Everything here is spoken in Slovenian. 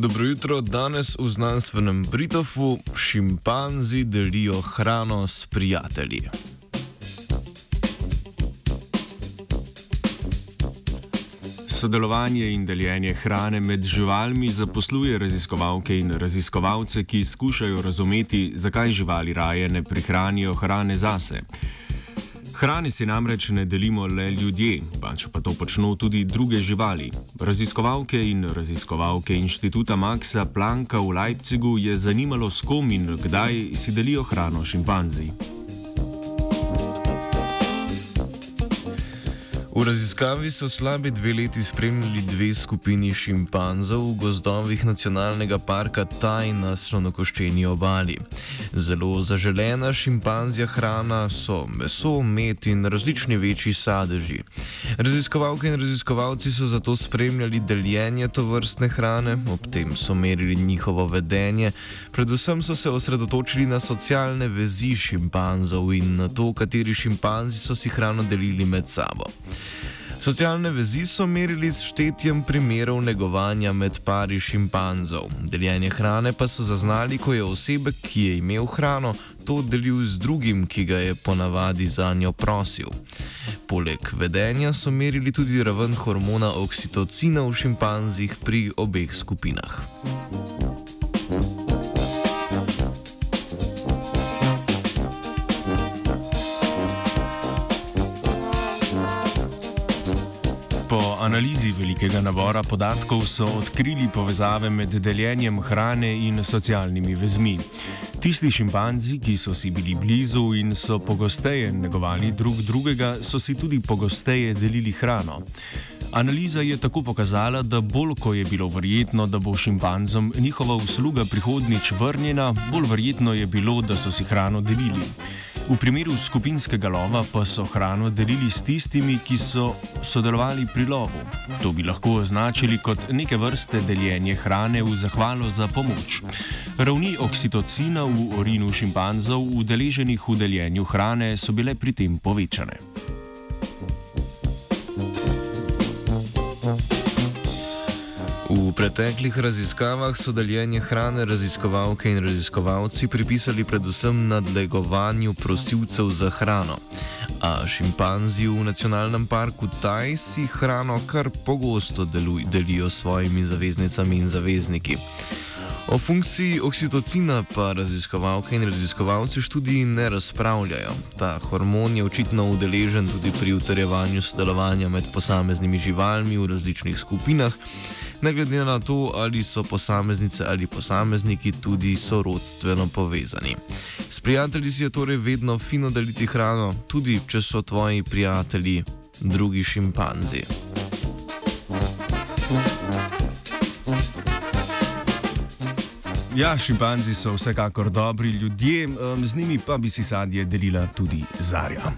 Dobro jutro, danes v znanstvenem Britofu šimpanzi delijo hrano s prijatelji. Sodelovanje in deljenje hrane med živalmi zaposluje raziskovalke in raziskovalce, ki skušajo razumeti, zakaj živali raje ne prihranijo hrane zase. Hrane si namreč ne delimo le ljudje, pač pa to počnejo tudi druge živali. Raziskovalke in raziskovalke inštituta Maxa Plancka v Leipzigu je zanimalo, s kom in kdaj si delijo hrano šimpanzi. V raziskavi so slabi dve leti spremljali dve skupini šimpanzov v gozdovih nacionalnega parka Taj na slonokoščeni obali. Zelo zaželena šimpanzija hrana so meso, med in različni večji sadeži. Raziskovalke in raziskovalci so zato spremljali deljenje to vrstne hrane, ob tem so merili njihovo vedenje, predvsem so se osredotočili na socialne vezi šimpanzov in na to, kateri šimpanzi so si hrano delili med sabo. Socialne vezi so merili s štetjem primerov negovanja med pari šimpanzov. Deljenje hrane pa so zaznali, ko je osebek, ki je imel hrano, to delil z drugim, ki ga je ponavadi za njo prosil. Poleg vedenja so merili tudi raven hormona oksitocina v šimpanzih pri obeh skupinah. Analizi velikega nabora podatkov so odkrili povezave med deljenjem hrane in socialnimi vezmi. Tisti šimpanzi, ki so si bili blizu in so pogosteje negovali drug drugega, so si tudi pogosteje delili hrano. Analiza je tako pokazala, da bolj ko je bilo verjetno, da bo šimpanzom njihova usluga prihodnič vrnjena, bolj verjetno je bilo, da so si hrano delili. V primeru skupinskega lova pa so hrano delili s tistimi, ki so sodelovali pri lovu. To bi lahko označili kot neke vrste deljenje hrane v zahvalo za pomoč. Ravni oksitocina v orinu šimpanzov, udeleženih v deljenju hrane, so bile pri tem povečane. V preteklih raziskavah so deljenje hrane raziskovalke in raziskovalci pripisali predvsem nadlegovanju prosilcev za hrano. A šimpanzi v nacionalnem parku Taj si hrano kar pogosto deluj, delijo s svojimi zaveznicami in zavezniki. O funkciji oksitocina pa raziskovalke in raziskovalci študiji ne razpravljajo. Ta hormon je očitno udeležen tudi pri utrjevanju sodelovanja med posameznimi živalmi v različnih skupinah, ne glede na to, ali so posameznice ali posamezniki tudi sorodstveno povezani. S prijatelji si je torej vedno fino deliti hrano, tudi če so tvoji prijatelji drugi šimpanzi. Ja, šimpanzi so vsekakor dobri ljudje, z njimi pa bi si sadje delila tudi Zarja.